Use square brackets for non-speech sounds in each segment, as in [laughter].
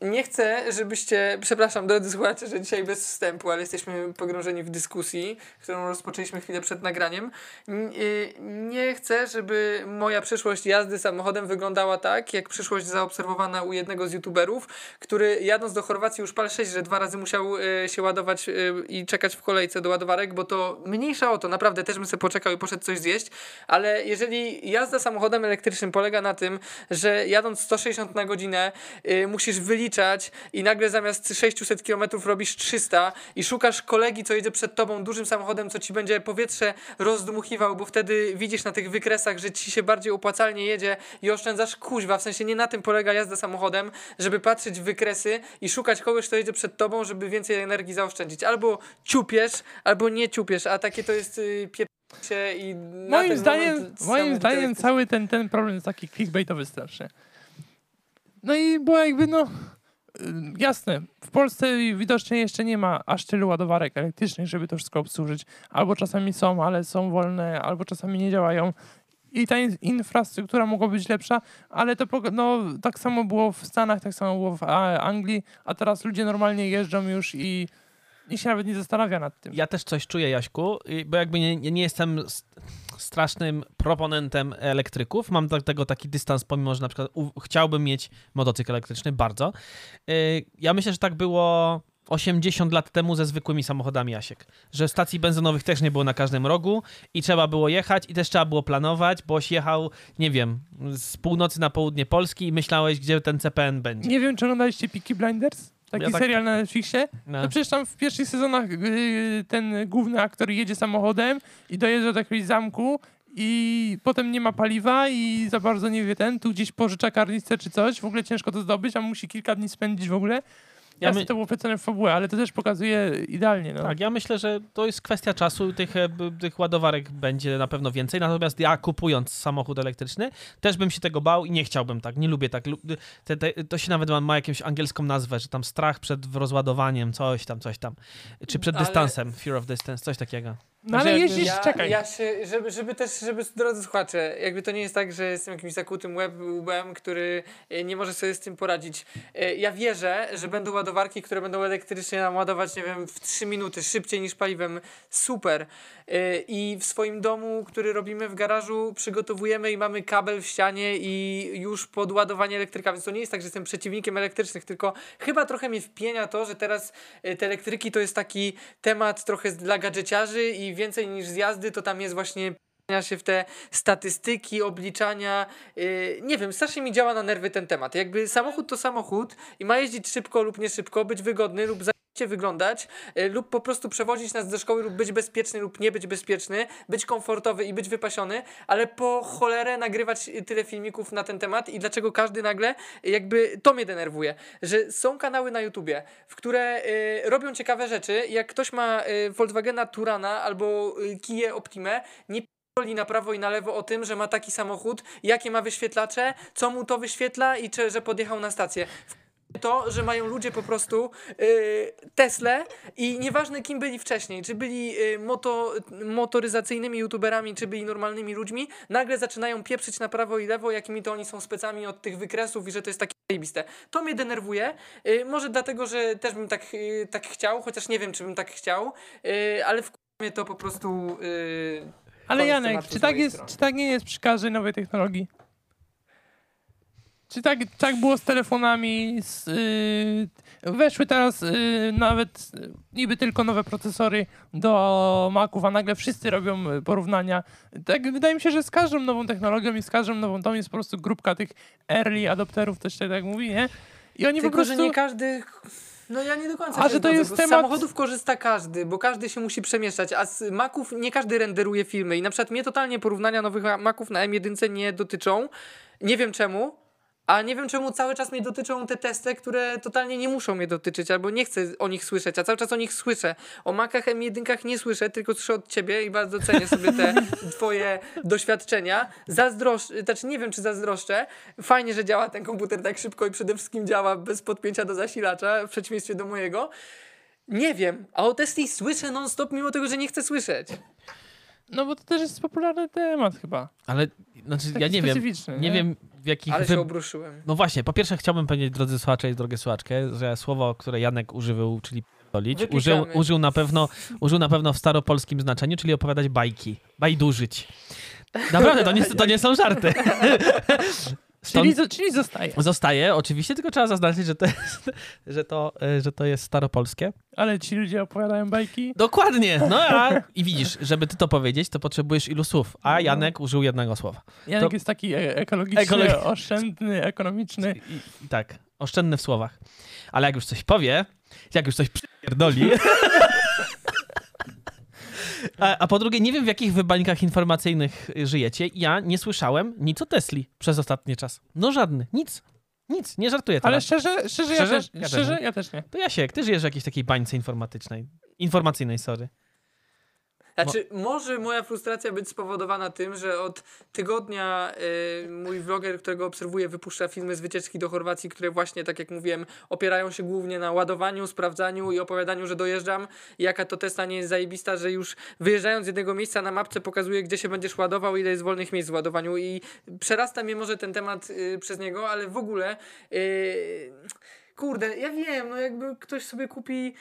Nie chcę, żebyście, przepraszam drodzy słuchacze, że dzisiaj bez wstępu, ale jesteśmy pogrążeni w dyskusji, którą rozpoczęliśmy chwilę przed nagraniem. Y, nie chcę, żeby moja przyszłość jazdy samochodem wyglądała tak, jak przyszłość zaobserwowana u jednego z youtuberów, który jadąc do Chorwacji już pal 6, że dwa razy musiał y, się ładować y, i czekać w kolejce do ładowarek, bo to mniejsza o to, naprawdę też bym sobie poczekał i poszedł coś zjeść, ale jeżeli jazda samochodem elektrycznym polega na tym, że jadąc 160 na godzinę musisz wyliczać i nagle zamiast 600 km robisz 300 i szukasz kolegi, co jedzie przed tobą dużym samochodem, co ci będzie powietrze rozdmuchiwał, bo wtedy widzisz na tych wykresach, że ci się bardziej opłacalnie jedzie i oszczędzasz kuźwa, w sensie nie na tym polega jazda samochodem, żeby patrzeć w wykresy i szukać kogoś, kto jedzie przed tobą, żeby więcej energii zaoszczędzić. Albo ciupiesz, albo nie ciupiesz, a takie to jest yy, i moim zdaniem, moim zdaniem cały ten, ten problem jest taki clickbaitowy strasznie. No i było jakby no y, jasne, w Polsce widocznie jeszcze nie ma aż tylu ładowarek elektrycznych, żeby to wszystko obsłużyć. Albo czasami są, ale są wolne, albo czasami nie działają. I ta infrastruktura mogła być lepsza, ale to no, tak samo było w Stanach, tak samo było w Anglii, a teraz ludzie normalnie jeżdżą już i nikt się nawet nie zastanawia nad tym. Ja też coś czuję, Jaśku, bo jakby nie, nie jestem strasznym proponentem elektryków. Mam do tego taki dystans, pomimo że na przykład chciałbym mieć motocykl elektryczny, bardzo. Y, ja myślę, że tak było 80 lat temu ze zwykłymi samochodami Jasiek. Że stacji benzynowych też nie było na każdym rogu i trzeba było jechać i też trzeba było planować, boś jechał, nie wiem, z północy na południe Polski i myślałeś, gdzie ten CPN będzie. Nie wiem, czy oglądaliście Peaky Blinders? Taki ja tak... serial na Netflixie. No. To przecież tam w pierwszych sezonach yy, ten główny aktor jedzie samochodem i dojeżdża do jakiegoś zamku i potem nie ma paliwa i za bardzo nie wie ten, tu gdzieś pożycza karnicę czy coś, w ogóle ciężko to zdobyć, a musi kilka dni spędzić w ogóle. Ja my... to było opisane w fabule, ale to też pokazuje idealnie. No. Tak, ja myślę, że to jest kwestia czasu. Tych, e, tych ładowarek będzie na pewno więcej. Natomiast ja kupując samochód elektryczny, też bym się tego bał i nie chciałbym tak. Nie lubię tak. Te, te, to się nawet ma, ma jakąś angielską nazwę, że tam strach przed rozładowaniem, coś tam, coś tam. Czy przed ale... dystansem, fear of distance, coś takiego. No ale jeździsz, ja, czekaj. Ja się, żeby, żeby też, żeby drodzy słuchacze, jakby to nie jest tak, że jestem jakimś zakutym web, łbem, który e, nie może sobie z tym poradzić. E, ja wierzę, że będą ładowarki, które będą elektrycznie nam ładować, nie wiem, w 3 minuty, szybciej niż paliwem. Super. E, I w swoim domu, który robimy w garażu, przygotowujemy i mamy kabel w ścianie i już podładowanie elektryka, więc to nie jest tak, że jestem przeciwnikiem elektrycznych, tylko chyba trochę mnie wpienia to, że teraz te elektryki to jest taki temat trochę dla gadżeciarzy i więcej niż z jazdy, to tam jest właśnie się w te statystyki, obliczania. Yy, nie wiem, strasznie mi działa na nerwy ten temat. Jakby samochód to samochód i ma jeździć szybko lub nie szybko, być wygodny lub wyglądać y, lub po prostu przewozić nas do szkoły lub być bezpieczny lub nie być bezpieczny, być komfortowy i być wypasiony, ale po cholerę nagrywać tyle filmików na ten temat i dlaczego każdy nagle jakby to mnie denerwuje, że są kanały na YouTubie, w które y, robią ciekawe rzeczy, jak ktoś ma y, Volkswagena Turana albo y, Kia Optimę, nie poli na prawo i na lewo o tym, że ma taki samochód, jakie ma wyświetlacze, co mu to wyświetla i czy, że podjechał na stację to, że mają ludzie po prostu yy, Tesla i nieważne kim byli wcześniej, czy byli yy, moto, motoryzacyjnymi youtuberami, czy byli normalnymi ludźmi, nagle zaczynają pieprzyć na prawo i lewo, jakimi to oni są specami od tych wykresów i że to jest takie zajebiste. To mnie denerwuje, yy, może dlatego, że też bym tak, yy, tak chciał, chociaż nie wiem, czy bym tak chciał, yy, ale w mnie to po prostu... Yy, ale Janek, czy tak, jest, czy tak nie jest przy każdej nowej technologii? Czy tak, tak było z telefonami? Z, yy, weszły teraz yy, nawet yy, niby tylko nowe procesory do Maców, a nagle wszyscy robią porównania. Tak, wydaje mi się, że z każdą nową technologią i z każdą nową tą jest po prostu grupka tych early adopterów, też się tak mówi, nie? I oni tylko, po prostu... że nie każdy... No ja nie do końca a że to jest temat... Z samochodów korzysta każdy, bo każdy się musi przemieszczać, a z Maców nie każdy renderuje filmy i na przykład mnie totalnie porównania nowych Maców na M1 nie dotyczą. Nie wiem czemu, a nie wiem, czemu cały czas mnie dotyczą te testy, które totalnie nie muszą mnie dotyczyć, albo nie chcę o nich słyszeć, a cały czas o nich słyszę. O makach M1 nie słyszę, tylko słyszę od ciebie i bardzo cenię sobie te [laughs] twoje doświadczenia. Zazdroszczę, znaczy nie wiem, czy zazdroszczę. Fajnie, że działa ten komputer tak szybko i przede wszystkim działa bez podpięcia do zasilacza, w przeciwieństwie do mojego. Nie wiem, a o Tesli słyszę non-stop, mimo tego, że nie chcę słyszeć. No bo to też jest popularny temat chyba. Ale znaczy, ja nie wiem. Nie, nie wiem w jakich... Ale wy- się obruszyłem. No właśnie, po pierwsze chciałbym powiedzieć, drodzy słuchacze i drogie słuchaczkę, że słowo, które Janek używał, czyli pierdolić, użył, użył, na pewno, użył na pewno w staropolskim znaczeniu, czyli opowiadać bajki, bajdurzyć. Naprawdę, to nie, to nie są żarty. [laughs] Stąd Czyli, czyli zostaje. zostaje, oczywiście, tylko trzeba zaznaczyć, że to jest, że to, e, że to jest staropolskie. Ale ci ludzie opowiadają bajki. Dokładnie, no a i widzisz, żeby ty to powiedzieć, to potrzebujesz ilu słów, a Janek użył jednego słowa. Janek To- jest taki e- ekologiczny, Ekologi- oszczędny, ekonomiczny. I, I tak, oszczędny w słowach. Ale jak już coś powie, jak już coś przypierdoli... [laughs] A, a po drugie, nie wiem w jakich wybańkach informacyjnych żyjecie. Ja nie słyszałem nic o Tesli przez ostatni czas. No żadny, nic. Nic, nie żartuję teraz. Ale szczerze, szczerze, ja, Szczerze? też, Ja też szczerze nie. ja też nie. To Jasiek, ty żyjesz w jakiejś takiej bańce informatycznej. Informacyjnej, sorry. Znaczy, może moja frustracja być spowodowana tym, że od tygodnia y, mój vloger, którego obserwuję, wypuszcza filmy z wycieczki do Chorwacji, które właśnie, tak jak mówiłem, opierają się głównie na ładowaniu, sprawdzaniu i opowiadaniu, że dojeżdżam. Jaka to Tesla nie jest zajebista, że już wyjeżdżając z jednego miejsca na mapce pokazuje, gdzie się będziesz ładował, ile jest wolnych miejsc w ładowaniu i przerasta mnie może ten temat y, przez niego, ale w ogóle y, kurde, ja wiem, no jakby ktoś sobie kupi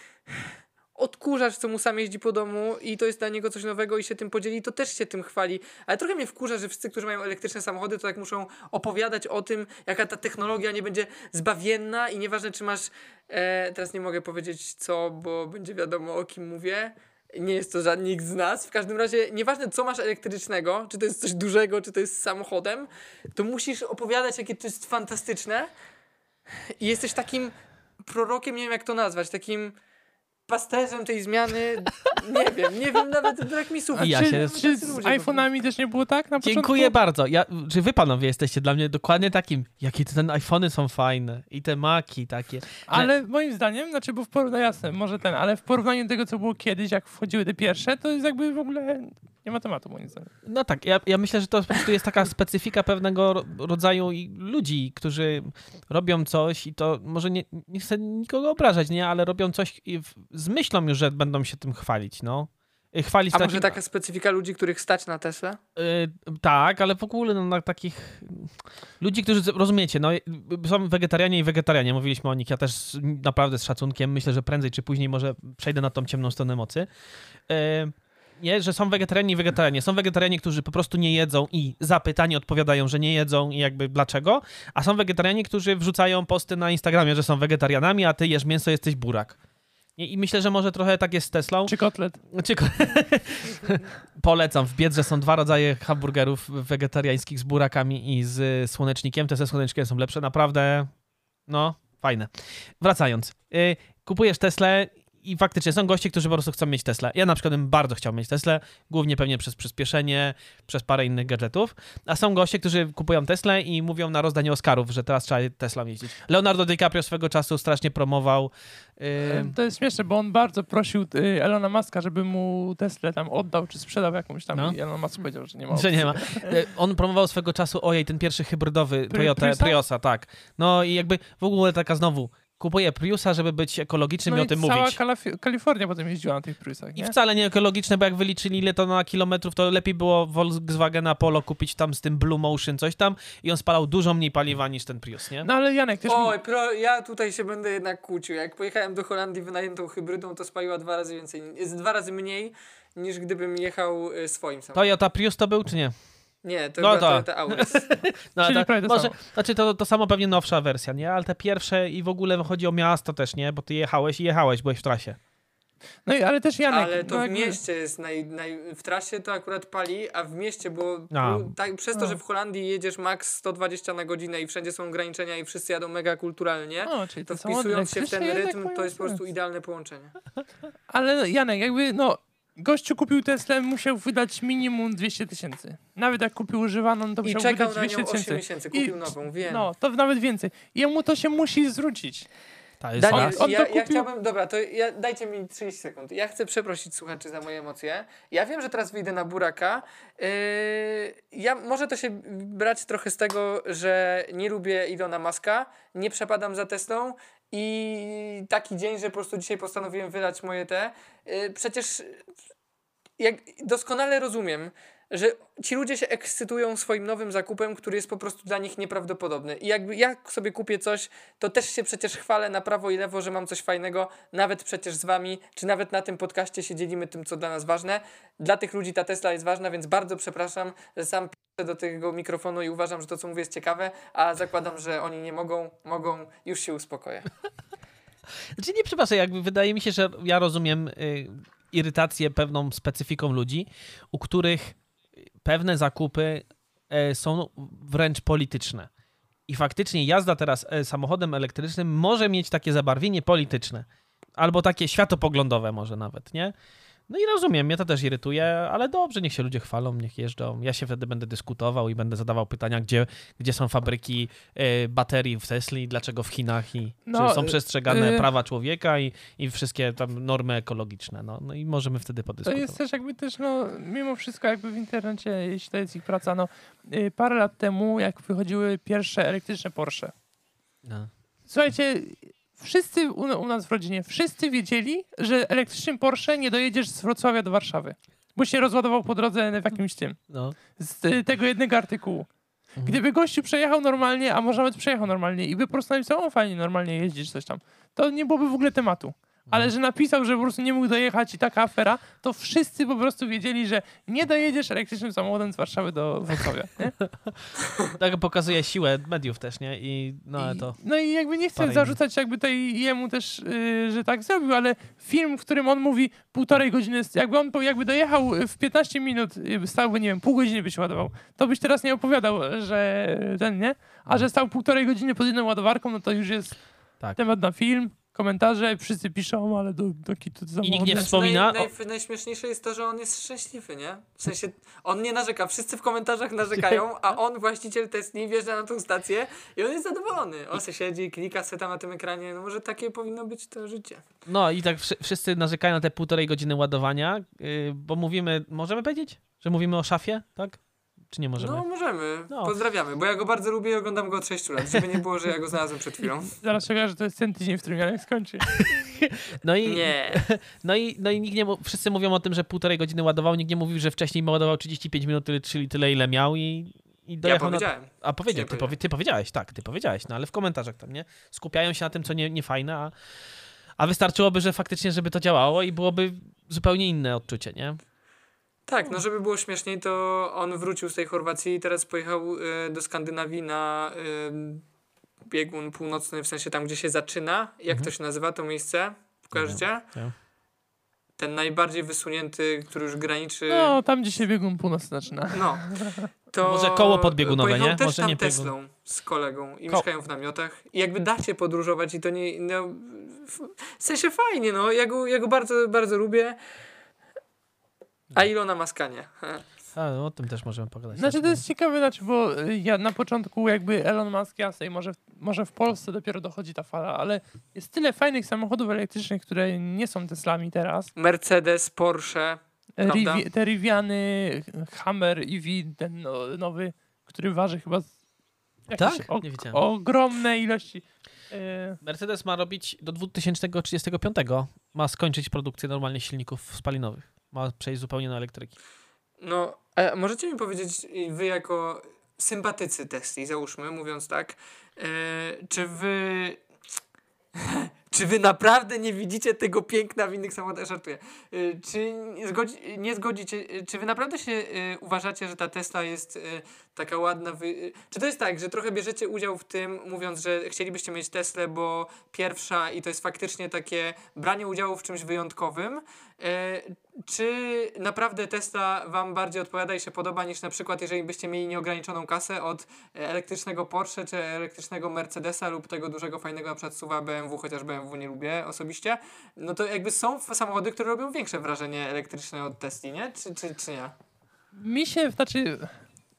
odkurzacz, co mu sam jeździ po domu i to jest dla niego coś nowego i się tym podzieli, to też się tym chwali. Ale trochę mnie wkurza, że wszyscy, którzy mają elektryczne samochody, to tak muszą opowiadać o tym, jaka ta technologia nie będzie zbawienna i nieważne, czy masz... E, teraz nie mogę powiedzieć co, bo będzie wiadomo o kim mówię. Nie jest to żaden nikt z nas. W każdym razie, nieważne co masz elektrycznego, czy to jest coś dużego, czy to jest samochodem, to musisz opowiadać, jakie to jest fantastyczne. I jesteś takim prorokiem, nie wiem jak to nazwać, takim pasterzem tej zmiany. Nie wiem, nie wiem nawet brak mi słów. I ja czy, się- czy z iPhone'ami też nie było tak na początku? Dziękuję bardzo. Ja, czy wy panowie jesteście dla mnie dokładnie takim, jakie te iPhony są fajne i te Maki takie. Ale moim zdaniem, znaczy, bo w porównaniu, jasne, może ten, ale w porównaniu do tego, co było kiedyś, jak wchodziły te pierwsze, to jest jakby w ogóle nie ma tematu, moim zdaniem. No tak, ja, ja myślę, że to po prostu jest taka [laughs] specyfika pewnego ro- rodzaju i ludzi, którzy robią coś i to może nie, nie chcę nikogo obrażać, nie, ale robią coś i w, z myślą już, że będą się tym chwalić, no. Y, Chwalić A takim, może taka specyfika ludzi, których stać na Tesla? Y, tak, ale w ogóle no, na takich ludzi, którzy, rozumiecie, no, y, są wegetarianie i wegetarianie, mówiliśmy o nich, ja też naprawdę z szacunkiem, myślę, że prędzej czy później może przejdę na tą ciemną stronę mocy. Y, nie, że są wegetarianie i wegetarianie. Są wegetarianie, którzy po prostu nie jedzą i zapytani odpowiadają, że nie jedzą i jakby dlaczego, a są wegetarianie, którzy wrzucają posty na Instagramie, że są wegetarianami, a ty jesz mięso, jesteś burak. I, I myślę, że może trochę tak jest z Teslą. Czy kotlet? Czy ko- [laughs] Polecam. W Biedrze są dwa rodzaje hamburgerów wegetariańskich z burakami i z słonecznikiem. Te ze słonecznikiem są lepsze. Naprawdę, no, fajne. Wracając. Y, kupujesz Teslę i faktycznie są goście, którzy po prostu chcą mieć Teslę. Ja na przykład bym bardzo chciał mieć Teslę, głównie pewnie przez przyspieszenie, przez parę innych gadżetów. A są goście, którzy kupują Teslę i mówią na rozdanie Oscarów, że teraz trzeba Teslą jeździć. Leonardo DiCaprio swego czasu strasznie promował. y, To jest śmieszne, bo on bardzo prosił y, Elona Muska, żeby mu Tesla tam oddał, czy sprzedał jakąś tam. No. I Elon Musk powiedział, że nie ma Że nie ma. opcji. E, On promował swego czasu, ojej, ten pierwszy hybrydowy Toyota, Priusa? Priusa, tak. No i jakby w ogóle taka znowu, kupuje Priusa, żeby być ekologicznym No i o tym cała mówić. Kalaf- Kalifornia potem jeździła na tych Priusach, I nie? wcale nie ekologiczne, bo jak wyliczyli ile to na kilometrów, to lepiej było Volkswagena Polo kupić tam z tym Blue Motion coś tam i on spalał dużo mniej paliwa niż ten Prius, nie? No ale Janek też... Oj, pro, ja tutaj się będę jednak kłócił. Jak pojechałem do Holandii wynajętą hybrydą, to spaliła dwa razy więcej, jest dwa razy mniej niż gdybym jechał y, swoim samochodem. Toyota Prius to był, czy nie? Nie, to No była to- Toyota Auris. [laughs] No, [laughs] Czyli to, to może, samo. znaczy to, to samo pewnie nowsza wersja, nie? Ale te pierwsze i w ogóle chodzi o miasto też, nie? Bo ty jechałeś i jechałeś, byłeś w trasie. No i ale też Janek... Ale to no w mieście jest naj, naj... W trasie to akurat pali, a w mieście, bo A. tak, przez to, No. że w Holandii jedziesz max 120 na godzinę i wszędzie są ograniczenia i wszyscy jadą mega kulturalnie, No, czyli to te samochody wpisując się w ten rytm, to jest po prostu idealne połączenie. Ale Janek, jakby no... Gościu kupił Teslę, musiał wydać minimum 200 tysięcy. Nawet jak kupił używaną, to I musiał czekał wydać na 200 nią 8 tysięcy. miesięcy, I- kupił nową, wiem. No, to nawet więcej. Jemu to się musi zwrócić. Jest Daniel, on ja, to ja kupił- chciałbym, dobra, to ja, dajcie mi 30 sekund. Ja chcę przeprosić słuchaczy za moje emocje. Ja wiem, że teraz wyjdę na buraka. Yy, ja może to się brać trochę z tego, że nie lubię Ilona Maska, nie przepadam za Teslą i taki dzień, że po prostu dzisiaj postanowiłem wydać moje te. Yy, przecież jak doskonale rozumiem, że ci ludzie się ekscytują swoim nowym zakupem, który jest po prostu dla nich nieprawdopodobny. I jakby jak sobie kupię coś, to też się przecież chwalę na prawo i lewo, że mam coś fajnego, nawet przecież z wami, czy nawet na tym podcaście się dzielimy tym, co dla nas ważne. Dla tych ludzi ta Tesla jest ważna, więc bardzo przepraszam, że sam do tego mikrofonu i uważam, że to, co mówię, jest ciekawe, a zakładam, że oni nie mogą, mogą, już się uspokoję. [laughs] Znaczy nie, przepraszam, jakby wydaje mi się, że ja rozumiem y, irytację pewną specyfiką ludzi, u których pewne zakupy y, są wręcz polityczne. I faktycznie jazda teraz y, samochodem elektrycznym może mieć takie zabarwienie polityczne. Albo takie światopoglądowe może nawet, nie? No i rozumiem, mnie to też irytuje, ale dobrze, niech się ludzie chwalą, niech jeżdżą. Ja się wtedy będę dyskutował i będę zadawał pytania, gdzie, gdzie są fabryki y, baterii w Tesli, dlaczego w Chinach i no, czy są przestrzegane y, prawa człowieka i, i wszystkie tam normy ekologiczne. No, no i możemy wtedy podyskutować. To jest też jakby też, no, mimo wszystko jakby w internecie, jeśli to jest ich praca, no, y, parę lat temu, jak wychodziły pierwsze elektryczne Porsche. No. Słuchajcie, wszyscy u, u, nas w rodzinie, wszyscy wiedzieli, że elektrycznym Porsche nie dojedziesz z Wrocławia do Warszawy. Bo się rozładował po drodze w jakimś tym. No. Z y, tego jednego artykułu. Mhm. Gdyby gościu przejechał normalnie, a może nawet przejechał normalnie i by po prostu napisał, o fajnie, normalnie jeździsz, coś tam, to nie byłoby w ogóle tematu ale że napisał, że po prostu nie mógł dojechać i taka afera, to wszyscy po prostu wiedzieli, że nie dojedziesz elektrycznym samochodem z Warszawy do Wrocławia, nie? [laughs] tak pokazuje siłę mediów też, nie? I no, I, to no i jakby nie chcę zarzucać jakby tej jemu też, yy, że tak zrobił, ale film, w którym on mówi półtorej godziny, jakby on jakby dojechał w 15 minut, stałby, nie wiem, pół godziny by się ładował, to byś teraz nie opowiadał, że ten, nie? A że stał półtorej godziny pod jedną ładowarką, no to już jest tak. temat na film komentarze, wszyscy piszą, ale do, do kitu I nikt nie wspomina. Naj, naj, najśmieszniejsze jest to, że on jest szczęśliwy, nie? W sensie, on nie narzeka, wszyscy w komentarzach narzekają, a on, właściciel Tesli, wjeżdża na tą stację i on jest zadowolony. On se siedzi, klika se tam na tym ekranie, no może takie powinno być to życie. No i tak wszyscy narzekają na te półtorej godziny ładowania, yy, bo mówimy, możemy powiedzieć, że mówimy o szafie, tak? Czy nie możemy? No możemy. No. Pozdrawiamy, bo ja go bardzo lubię i oglądam go od 6 lat, żeby nie było, że ja go znalazłem przed chwilą. [laughs] Zaraz czekam, że to jest ten tydzień, w którym Janek skończy. [laughs] No i, nie. [laughs] No i, no i nikt nie, wszyscy mówią o tym, że półtorej godziny ładował, nikt nie mówił, że wcześniej ładował 35 minut, czyli tyle ile miał i, i dojechał ja powiedziałem. Na... A powiedział, ty, powie, ty powiedziałeś, tak, ty powiedziałeś, no ale w komentarzach tam, nie? Skupiają się na tym, co nie, nie fajne, a, a wystarczyłoby, że faktycznie, żeby to działało i byłoby zupełnie inne odczucie, nie? Tak, no żeby było śmieszniej, to on wrócił z tej Chorwacji i teraz pojechał y, do Skandynawii na y, biegun północny, w sensie tam, gdzie się zaczyna. Jak mhm. to się nazywa to miejsce? Ja. Ja. Ten najbardziej wysunięty, który już graniczy... No, tam gdzie się biegun północny zaczyna. No. [laughs] To Może koło podbiegunowe, nie? też Może tam nie Teslą z kolegą i Ko mieszkają w namiotach. I jakby da się podróżować i to nie... No, w sensie fajnie, no. Ja go, ja go bardzo, bardzo lubię. A Ilona Maskanie. A, [laughs] no, o tym też możemy pogadać. Znaczy to jest ciekawe, znaczy, bo y, ja na początku jakby Elon Musk jasne i może, może w Polsce dopiero dochodzi ta fala, ale jest tyle fajnych samochodów elektrycznych, które nie są Teslami teraz. Mercedes, Porsche, Rivi te Riviany, Hammer EV, ten no, nowy, który waży chyba tak? O, ogromne ilości. Y, Mercedes ma robić do 2035, ma skończyć produkcję normalnie silników spalinowych ma przejść zupełnie na elektryki. No, a możecie mi powiedzieć, wy jako sympatycy Tesli, załóżmy, mówiąc tak, yy, czy wy [laughs] czy wy naprawdę nie widzicie tego piękna w innych samochodach? Żartuję. Y, czy zgodzi, nie zgodzicie, y, czy wy naprawdę się uważacie, że ta Tesla jest taka ładna? Wy... Czy to jest tak, że trochę bierzecie udział w tym, mówiąc, że chcielibyście mieć Teslę, bo pierwsza i to jest faktycznie takie branie udziału w czymś wyjątkowym? Czy naprawdę Tesla wam bardziej odpowiada i się podoba niż na przykład, jeżeli byście mieli nieograniczoną kasę od elektrycznego Porsche czy elektrycznego Mercedesa lub tego dużego, fajnego na przykład SUVa BMW, chociaż BMW nie lubię osobiście, no to jakby są samochody, które robią większe wrażenie elektryczne od Tesli, nie? Czy, czy, czy nie? Mi się, znaczy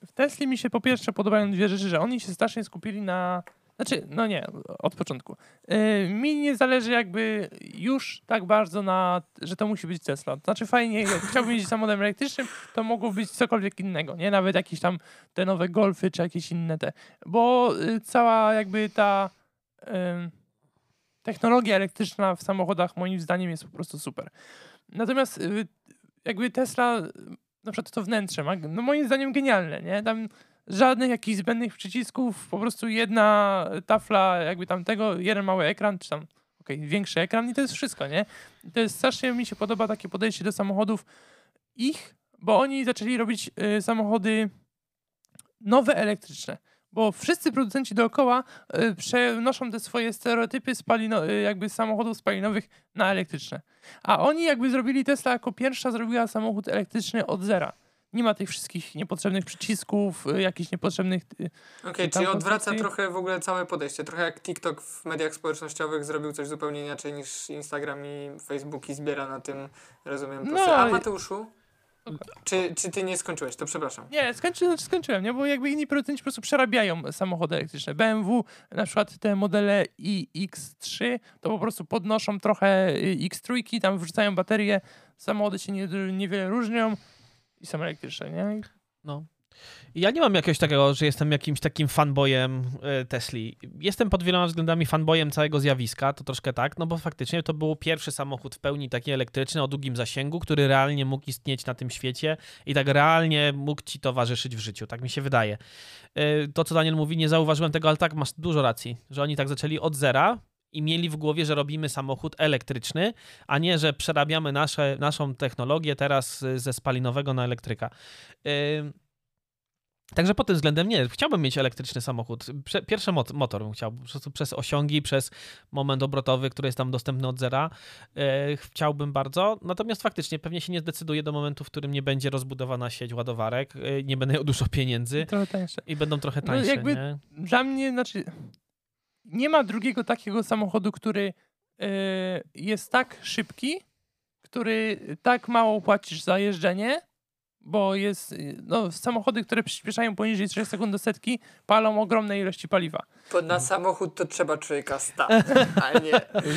w Tesli mi się po pierwsze podobają dwie rzeczy, że oni się strasznie skupili na znaczy, no nie, od początku. Yy, mi nie zależy jakby już tak bardzo na, że to musi być Tesla. Znaczy fajnie, chciałbym jeździć samochodem elektrycznym, to mogło być cokolwiek innego, nie? Nawet jakieś tam te nowe Golfy, czy jakieś inne te. Bo yy, cała jakby ta... Yy, technologia elektryczna w samochodach moim zdaniem jest po prostu super. Natomiast y, jakby Tesla na przykład to wnętrze ma, no moim zdaniem genialne, nie? Tam żadnych jakichś zbędnych przycisków, po prostu jedna tafla jakby tam tego, jeden mały ekran, czy tam okej, okay, większy ekran i to jest wszystko, nie? I to jest strasznie mi się podoba takie podejście do samochodów ich, bo oni zaczęli robić y, samochody nowe elektryczne bo wszyscy producenci dookoła y, przenoszą te swoje stereotypy spalino, y, jakby samochodów spalinowych na elektryczne. A oni jakby zrobili Tesla jako pierwsza zrobiła samochód elektryczny od zera. Nie ma tych wszystkich niepotrzebnych przycisków, y, jakichś niepotrzebnych. Okej, okay, czyli odwraca trochę w ogóle całe podejście. Trochę jak TikTok w mediach społecznościowych zrobił coś zupełnie inaczej niż Instagram i Facebook i zbiera na tym, rozumiem. No, A Mateuszu? Czy, czy ty nie skończyłeś? To przepraszam. Nie, skończy, znaczy skończyłem, nie? bo jakby inni producenci po prostu przerabiają samochody elektryczne. BMW, na przykład te modele iX3, to po prostu podnoszą trochę y, X3, tam wrzucają baterie, samochody się nie, niewiele różnią i są elektryczne, nie? No. Ja nie mam jakiegoś takiego, że jestem jakimś takim fanboyem y, Tesli. Jestem pod wieloma względami fanboyem całego zjawiska, to troszkę tak, no bo faktycznie to był pierwszy samochód w pełni taki elektryczny o długim zasięgu, który realnie mógł istnieć na tym świecie i tak realnie mógł ci towarzyszyć w życiu, tak mi się wydaje. Y, to, co Daniel mówi, nie zauważyłem tego, ale tak, masz dużo racji, że oni tak zaczęli od zera, i mieli w głowie, że robimy samochód elektryczny, a nie, że przerabiamy nasze, naszą technologię teraz ze spalinowego na elektryka. Y, Także pod tym względem nie, chciałbym mieć elektryczny samochód. Pierwszy motor bym chciał, po prostu przez osiągi, przez moment obrotowy, który jest tam dostępny od zera. E, chciałbym bardzo, natomiast faktycznie pewnie się nie zdecyduję do momentu, w którym nie będzie rozbudowana sieć ładowarek, e, nie będę miał dużo pieniędzy i będą trochę no tańsze. No jakby nie? Dla mnie, znaczy nie ma drugiego takiego samochodu, który e, jest tak szybki, który tak mało płacisz za jeżdżenie, bo jest, y, no, samochody, które przyspieszają poniżej 3 sekund do setki, palą ogromne ilości paliwa. Bo na samochód to trzeba człowieka stać, [laughs] a nie...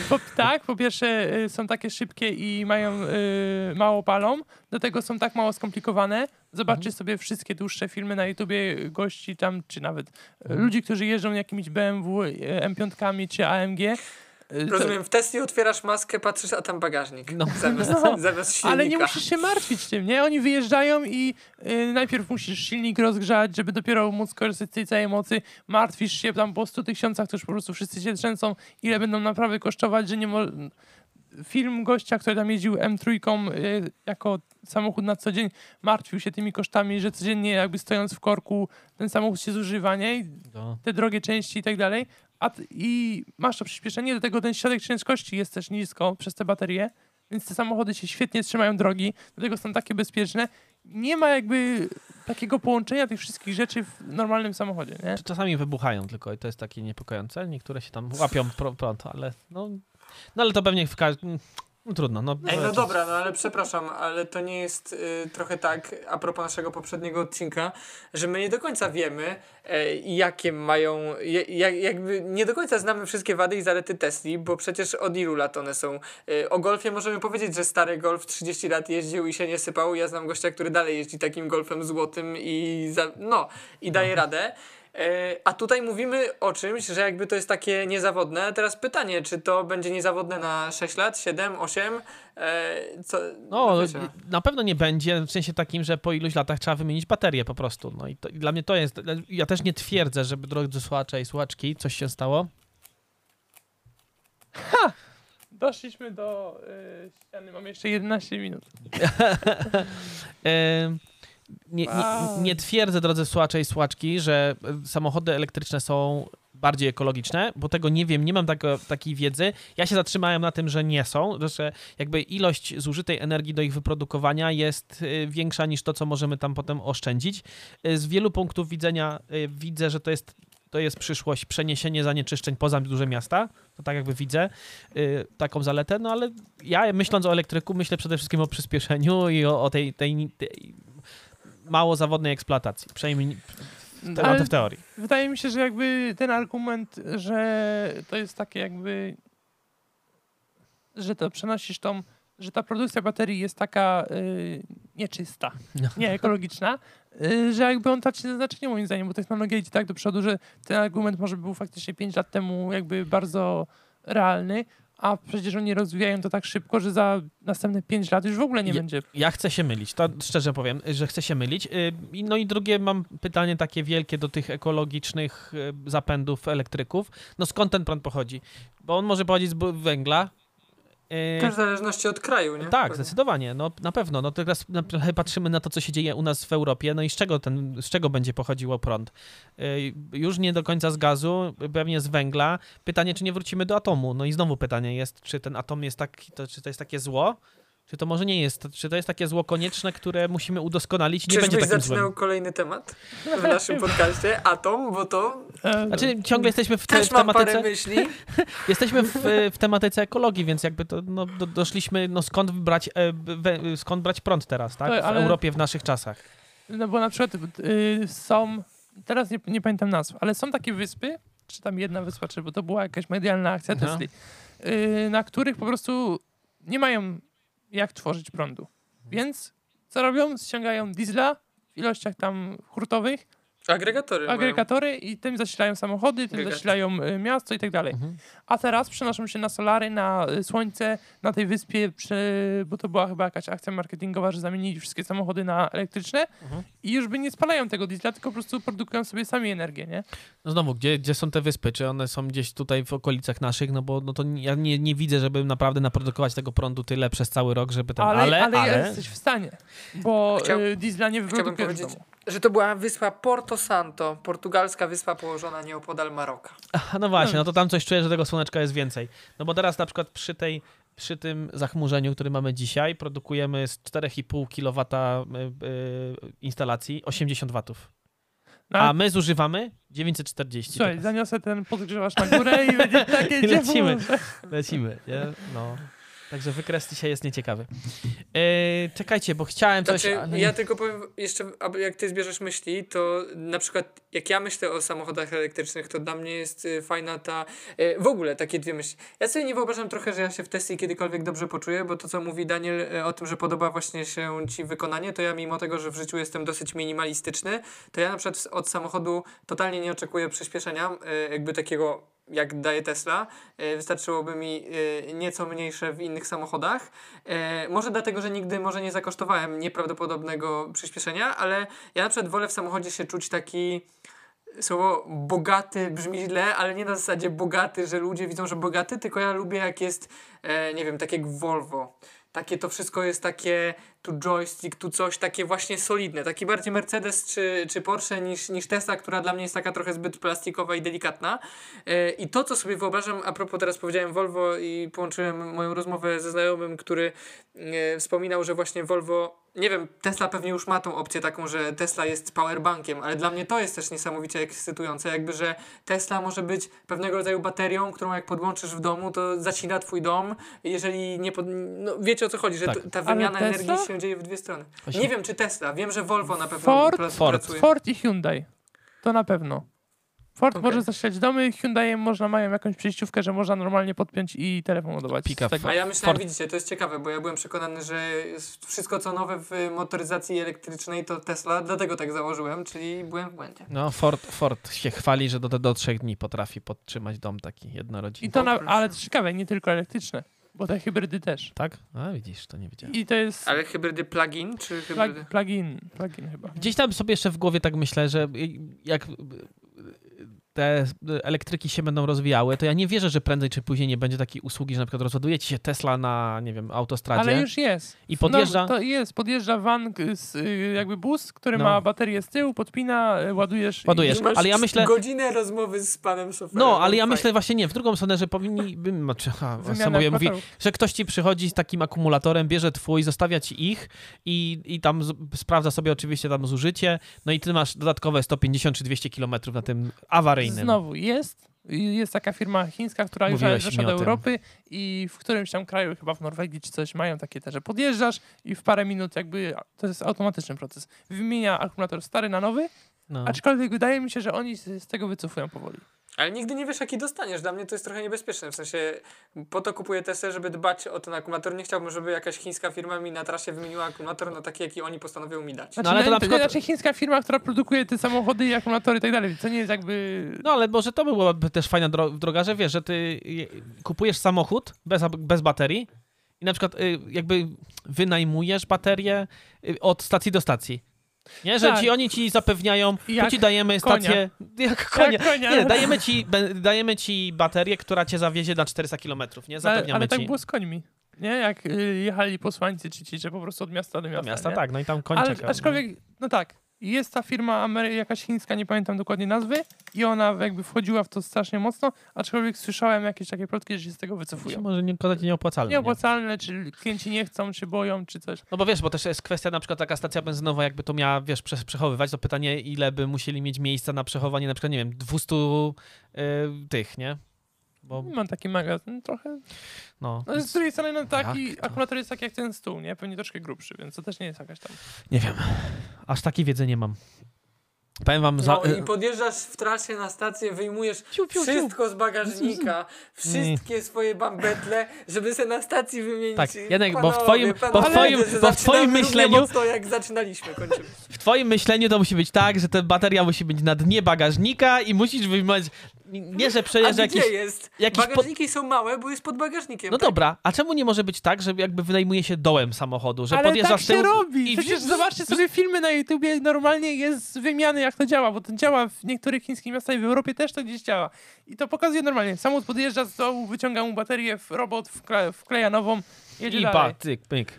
Po, tak, po pierwsze y, są takie szybkie i mają y, mało palą, do tego są tak mało skomplikowane. Zobaczcie mhm. sobie wszystkie dłuższe filmy na YouTubie gości tam, czy nawet mhm. ludzi, którzy jeżdżą jakimiś BMW, M5 czy AMG Y, Rozumiem, w Tesli otwierasz maskę, patrzysz, a tam bagażnik. No. Zamiast, no, zamiast silnika. Ale nie musisz się martwić tym, nie? Oni wyjeżdżają i y, najpierw musisz silnik rozgrzać, żeby dopiero móc korzystać z tej całej mocy. Martwisz się tam po 100 tysiącach, to już po prostu wszyscy się trzęsą, ile będą naprawy kosztować, że nie może film gościa, który tam jeździł M3 y, jako samochód na co dzień, martwił się tymi kosztami, że codziennie jakby stojąc w korku ten samochód się zużywa, nie? No. Te drogie części i tak dalej. A I masz to przyspieszenie, do tego ten środek ciężkości jest też nisko przez te baterie, więc te samochody się świetnie trzymają drogi, do tego są takie bezpieczne. Nie ma jakby takiego połączenia tych wszystkich rzeczy w normalnym samochodzie, nie? Czasami wybuchają tylko i to jest takie niepokojące. Niektóre się tam łapią prąd, ale no, no ale to pewnie w każdym no trudno. No, Ej, no dobra, no ale przepraszam, ale to nie jest y, trochę tak, a propos naszego poprzedniego odcinka, że my nie do końca wiemy, y, jakie mają, jak, jakby nie do końca znamy wszystkie wady i zalety Tesli, bo przecież od ilu lat one są. Y, o Golfie możemy powiedzieć, że stary Golf 30 lat jeździł i się nie sypał. Ja znam gościa, który dalej jeździ takim Golfem złotym i, za, no, i daje no. radę. E, a tutaj mówimy o czymś, że jakby to jest takie niezawodne. Teraz pytanie, czy to będzie niezawodne na 6 lat, 7, 8? Co, no, no na pewno nie będzie, w sensie takim, że po iluś latach trzeba wymienić baterię po prostu. No i, to, i dla mnie to jest, ja też nie twierdzę, żeby drodzy słuchacze i słuchaczki, coś się stało. Ha! Doszliśmy do y, ściany, mam jeszcze 11 minut. [laughs] nie, nie, nie twierdzę, drodzy słuchacze i słuchaczki, że samochody elektryczne są bardziej ekologiczne, bo tego nie wiem, nie mam tako, takiej wiedzy. Ja się zatrzymałem na tym, że nie są, że jakby ilość zużytej energii do ich wyprodukowania jest y, większa niż to, co możemy tam potem oszczędzić. Y, z wielu punktów widzenia widzę, że to jest to jest przyszłość, przeniesienie zanieczyszczeń poza duże miasta. To tak jakby widzę taką zaletę, no ale ja myśląc o elektryku, myślę przede wszystkim o przyspieszeniu i o, o tej, tej, tej mało zawodnej eksploatacji, przynajmniej w, w teorii. Wydaje mi się, że jakby ten argument, że to jest takie jakby, że to przenosisz tą, że ta produkcja baterii jest taka y, nieczysta, no. nie ekologiczna, y, że jakby on traci znaczenie moim zdaniem, bo technologia idzie tak do przodu, że ten argument może był faktycznie 5 lat temu jakby bardzo realny, a przecież oni rozwijają to tak szybko, że za następne 5 lat już w ogóle nie Ja- będzie. Ja chcę się mylić, to szczerze powiem, że chcę się mylić. Y, No i drugie, mam pytanie takie wielkie do tych ekologicznych y, zapędów elektryków. No skąd ten prąd pochodzi? Bo on może pochodzić z węgla. Y, Też w zależności od kraju, nie? Tak, zdecydowanie, no na pewno. No teraz trochę patrzymy na to, co się dzieje u nas w Europie, no i z czego, ten, z czego będzie pochodziło prąd? Y, Już nie do końca z gazu, pewnie z węgla. Pytanie, czy nie wrócimy do atomu? No i znowu pytanie jest, czy ten atom jest tak, to, czy to jest takie zło? Czy to może nie jest? Czy to jest takie zło konieczne, które musimy udoskonalić nie będzie takim zaczynał złem? kolejny temat w naszym podcaście? Atom, bo to Znaczy ciągle jesteśmy w, te, też w mam parę tematyce, myśli. [laughs] jesteśmy w, w tematyce ekologii, więc jakby to no, do, doszliśmy, no skąd brać, e, we, skąd brać prąd teraz, tak? W ale- Europie, w naszych czasach. No bo na przykład y, są, teraz nie, nie pamiętam nazw, ale są takie wyspy, czy tam jedna wyspa, czy bo to była jakaś medialna akcja No. Tesli, y, na których po prostu nie mają jak tworzyć prądu. Więc co robią? Ściągają diesla w ilościach tam hurtowych, Agregatory. mają. agregatory i tym zasilają samochody, tym Agregaty. zasilają y, miasto i tak dalej. Mhm. A teraz przenoszą się na solary, na y, słońce, na tej wyspie, przy, bo to była chyba jakaś akcja marketingowa, że zamienili wszystkie samochody na elektryczne Mhm. i już by nie spalają tego diesla, tylko po prostu produkują sobie sami energię, nie? No znowu, gdzie, gdzie są te wyspy? Czy one są gdzieś tutaj w okolicach naszych? No bo no to ja nie, nie widzę, żeby naprawdę naprodukować tego prądu tyle przez cały rok, żeby ten... Ale, Ale, ale, ale... jesteś w stanie, bo Chciał- y, diesla nie wyprodukujesz w powiedzieć, domu. Że to była wyspa Porto Santo, portugalska wyspa położona nieopodal Maroka. A, No właśnie, no to tam coś czuję, że tego słoneczka jest więcej. No bo teraz na przykład przy tej przy tym zachmurzeniu, który mamy dzisiaj, produkujemy z 4,5 kW y, y, instalacji 80 watów. No, A my zużywamy 940. Słuchaj, teraz. zaniosę ten podgrzewasz na górę i będzie [laughs] takie I lecimy. Lecimy, nie? No. Także wykres dzisiaj jest nieciekawy. E, czekajcie, bo chciałem coś... Znaczy, ale ja tylko powiem jeszcze, aby jak ty zbierzesz myśli, to na przykład jak ja myślę o samochodach elektrycznych, to dla mnie jest y, fajna ta, y, w ogóle takie dwie myśli. Ja sobie nie wyobrażam trochę, że ja się w Tesli kiedykolwiek dobrze poczuję, bo to co mówi Daniel y, o tym, że podoba właśnie się ci wykonanie, to ja mimo tego, że w życiu jestem dosyć minimalistyczny, to ja na przykład od samochodu totalnie nie oczekuję przyspieszenia, jakby takiego jak daje Tesla. E, Wystarczyłoby mi e, nieco mniejsze w innych samochodach. E, Może dlatego, że nigdy może nie zakosztowałem nieprawdopodobnego przyspieszenia, ale ja na przykład wolę w samochodzie się czuć taki słowo bogaty brzmi źle, ale nie na zasadzie bogaty, że ludzie widzą, że bogaty, tylko ja lubię jak jest, nie wiem, tak jak Volvo. Takie to wszystko jest takie, tu joystick, tu coś takie właśnie solidne. Taki bardziej Mercedes czy, czy Porsche niż, niż Tesla, która dla mnie jest taka trochę zbyt plastikowa i delikatna. E, I to, co sobie wyobrażam, a propos teraz powiedziałem Volvo i połączyłem moją rozmowę ze znajomym, który wspominał, że właśnie Volvo, nie wiem, Tesla pewnie już ma tą opcję taką, że Tesla jest powerbankiem, ale dla mnie to jest też niesamowicie ekscytujące, jakby, że Tesla może być pewnego rodzaju baterią, którą jak podłączysz w domu, to zacina twój dom, jeżeli nie pod... no wiecie o co chodzi, że Tak. ta wymiana energii się dzieje w dwie strony. Właśnie- Nie wiem, czy Tesla, wiem, że Volvo na pewno Ford? Ford. pracuje. Ford i Hyundai. To na pewno. Ford Okej. może zasilać domy, Hyundai można mają jakąś przejściówkę, że można normalnie podpiąć i telefon ładować. tego. A ja myślałem, Ford. widzicie, to jest ciekawe, bo ja byłem przekonany, że wszystko co nowe w motoryzacji elektrycznej to Tesla, dlatego tak założyłem, czyli byłem w błędzie. No, Ford, Ford się chwali, że do, do, trzech dni potrafi podtrzymać dom taki jednorodzinny. I to na, ale to ciekawe, nie tylko elektryczne, bo te hybrydy też. Tak? A widzisz, to nie wiedziałem. I to jest Ale hybrydy plug-in, czy hybrydy? plug, plugin, plugin chyba. Gdzieś tam sobie jeszcze w głowie tak myślę, że jak te elektryki się będą rozwijały, to ja nie wierzę, że prędzej czy później nie będzie takiej usługi, że na przykład rozładuje ci się Tesla na, nie wiem, autostradzie Ale już jest. i podjeżdża... No, to jest, podjeżdża van, y, z, y, jakby bus, który No. ma baterię z tyłu, podpina, y, ładujesz. i- Ładujesz. Ale ja myślę- godzinę rozmowy z panem szoferem. No, ale ja myślę właśnie nie, w drugą stronę, że powinni, znaczy, ha, mówię, mówi, że ktoś ci przychodzi z takim akumulatorem, bierze twój, zostawia ci ich i, i tam z, sprawdza sobie oczywiście tam zużycie, no i ty masz dodatkowe 150 czy 200 kilometrów na tym awaryjnym. Znowu jest. Jest taka firma chińska, która już weszła do. Europy i w którymś tam kraju, chyba w Norwegii czy coś, mają takie te, że podjeżdżasz i w parę minut jakby, to jest automatyczny proces, wymienia akumulator stary na nowy, No. aczkolwiek wydaje mi się, że oni z tego wycofują powoli. Ale nigdy nie wiesz, jaki dostaniesz. Dla mnie to jest trochę niebezpieczne. W sensie, po to kupuję Tesla, żeby dbać o ten akumulator. Nie chciałbym, żeby jakaś chińska firma mi na trasie wymieniła akumulator na taki, jaki oni postanowią mi dać. Znaczy, ale to no, na przykład- Znaczy chińska firma, która produkuje te samochody i akumulatory i tak dalej, co nie jest jakby... No ale może to byłaby też fajna dro droga, że wiesz, że ty je- kupujesz samochód bez, bez baterii i na przykład y, jakby wynajmujesz baterię y, od stacji do stacji. Nie, że Tak. ci, oni ci zapewniają, Jak ci dajemy konia. stację, jak konia. Jak konia. Nie, dajemy ci, dajemy ci baterię, która cię zawiezie na 400 km, nie? ale, Zapewniamy ale tak ci. było z końmi. Nie, jak y, jechali posłańcy czy ci, że po prostu od miasta do Do miasta. miasta, nie? tak, no i tam koń Ale aczkolwiek, no tak, jest ta firma Amery, jakaś chińska, nie pamiętam dokładnie nazwy i ona jakby wchodziła w to strasznie mocno, aczkolwiek słyszałem jakieś takie plotki, że się z tego wycofują. może nie okazać nieopłacalne. nie? Nieopłacalne, czy klienci nie chcą, czy boją, czy coś. No bo wiesz, bo też jest kwestia na przykład taka stacja benzynowa, jakby to miała, wiesz, prze- przechowywać, to pytanie, ile by musieli mieć miejsca na przechowanie na przykład, nie wiem, 200 y, tych, nie? Bo, Mam taki magazyn trochę. no, No, z drugiej strony no, taki Jak akumulator jest tak jak ten stół, nie? Pewnie troszkę grubszy, więc to też nie jest jakaś tam. nie wiem. Aż takiej wiedzy nie mam. Powiem wam, za, No y, i podjeżdżasz w trasie na stację, wyjmujesz piu, piu. wszystko z bagażnika, wszystkie swoje bambetle, żeby se na stacji wymienić. Tak, Janek, bo w Panowie, twoim- bo w panowie, twoim- bo w twoim myśleniu- mocno jak zaczynaliśmy, kończymy. [laughs] w twoim myśleniu to musi być tak, że ta bateria musi być na dnie bagażnika i musisz wyjmować, nie, że gdzie jakiś... jest? jakiś pod- Bagażniki są małe, bo jest pod bagażnikiem. No tak? dobra, a czemu nie może być tak, że jakby wynajmuje się dołem samochodu, że Ale podjeżdża tak z tyłu się robi! i Przecież zobaczcie sobie filmy na YouTubie, normalnie jest z wymiany jak to działa, bo to działa w niektórych chińskich miastach i w Europie też to gdzieś działa. I to pokazuje normalnie. Samochód podjeżdża z dołu, wyciąga mu baterię, w robot wkle, wkleja nową, jedzie i dalej. pa, tyk, pyk.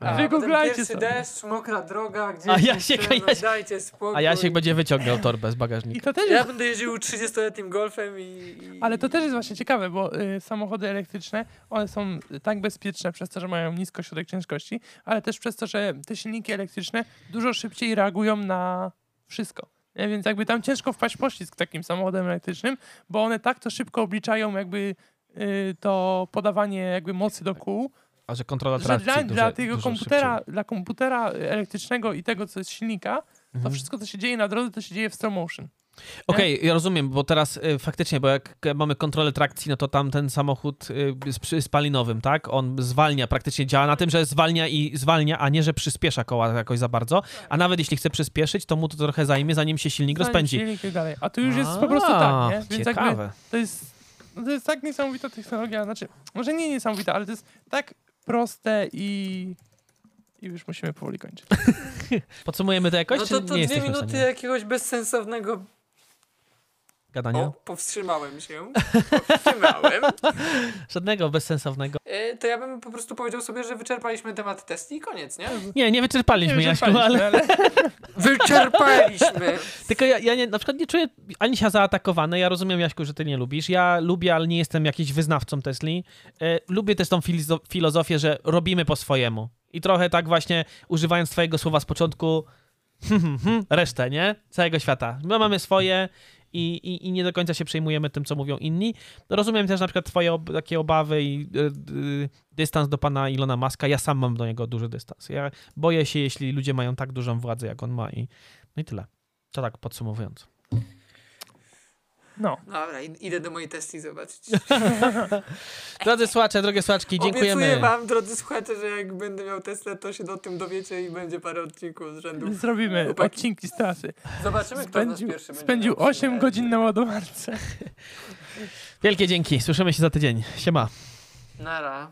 A, Wygooglajcie sobie. deszcz, mokra droga, gdzieś A tam Jasiek- chcemy, Jasiek- dajcie spokój. A Jasiek będzie wyciągał torbę z I bagażnika. to też Ja jest, będę jeździł 30-letnim golfem i, i... ale to też jest właśnie ciekawe, bo y, samochody elektryczne, one są tak bezpieczne przez to, że mają nisko środek ciężkości, ale też przez to, że te silniki elektryczne dużo szybciej reagują na wszystko. Nie? Więc jakby tam ciężko wpaść w poślizg takim samochodem elektrycznym, bo one tak to szybko obliczają jakby y, to podawanie jakby mocy do kół, A że kontrola że trakcji dla, dużo, dla tego komputera, szybciej. dla komputera elektrycznego i tego, co jest silnika, to Mhm. wszystko, co się dzieje na drodze, to się dzieje w slow motion. Okej, ja rozumiem, bo teraz y, faktycznie, bo jak mamy kontrolę trakcji, no to tam ten samochód y, z, przy- spalinowym, tak? On zwalnia, praktycznie działa na tym, że zwalnia i zwalnia, a nie, że przyspiesza koła jakoś za bardzo. A nawet jeśli chce przyspieszyć, to mu to trochę zajmie, zanim się silnik Zanim rozpędzi. Silnik i dalej. A tu już jest po prostu tak, nie? Więc jakby ciekawe. to jest, no to jest tak niesamowita technologia, znaczy, może nie niesamowita, ale to jest tak proste i... I już musimy powoli kończyć. [laughs] Podsumujemy to jakoś, No to, to nie dwie minuty jakiegoś bezsensownego... Gadania? O, powstrzymałem się. [laughs] Powstrzymałem. Żadnego bezsensownego. E, to ja bym po prostu powiedział sobie, że wyczerpaliśmy temat testi i koniec, nie? Nie, nie wyczerpaliśmy, Nie Jaśku, wyczerpaliśmy, ale... [laughs] Wyczerpaliśmy! Tylko ja, ja nie, na przykład nie czuję ani się zaatakowany. Ja rozumiem, Jaśku, że ty nie lubisz. Ja lubię, ale nie jestem jakiś wyznawcą Tesli. E, lubię też tą filizo- filozofię, że robimy po swojemu. I trochę tak właśnie, używając twojego słowa z początku, [laughs] resztę, nie? Całego świata. My mamy swoje i, i, i nie do końca się przejmujemy tym, co mówią inni. Rozumiem też na przykład twoje ob- takie obawy i y, y, dystans do pana Ilona Maska. Ja sam mam do niego duży dystans. Ja boję się, jeśli ludzie mają tak dużą władzę, jak on ma i no i tyle. To tak podsumowując. No. Dobra, id- idę do mojej testi zobaczyć. [laughs] Drodzy słuchacze, drogie słuchaczki, Obiecuję dziękujemy. wam, drodzy słuchacze, że jak będę miał Tesla, to się o tym dowiecie i będzie parę odcinków z rzędu. Zrobimy odcinki z trasy. Zobaczymy, kto z nas Spędził, pierwszy będzie spędził miał 8 trzy. godzin na ładowarce. [laughs] Wielkie dzięki. Słyszymy się za tydzień. Siema. Nara.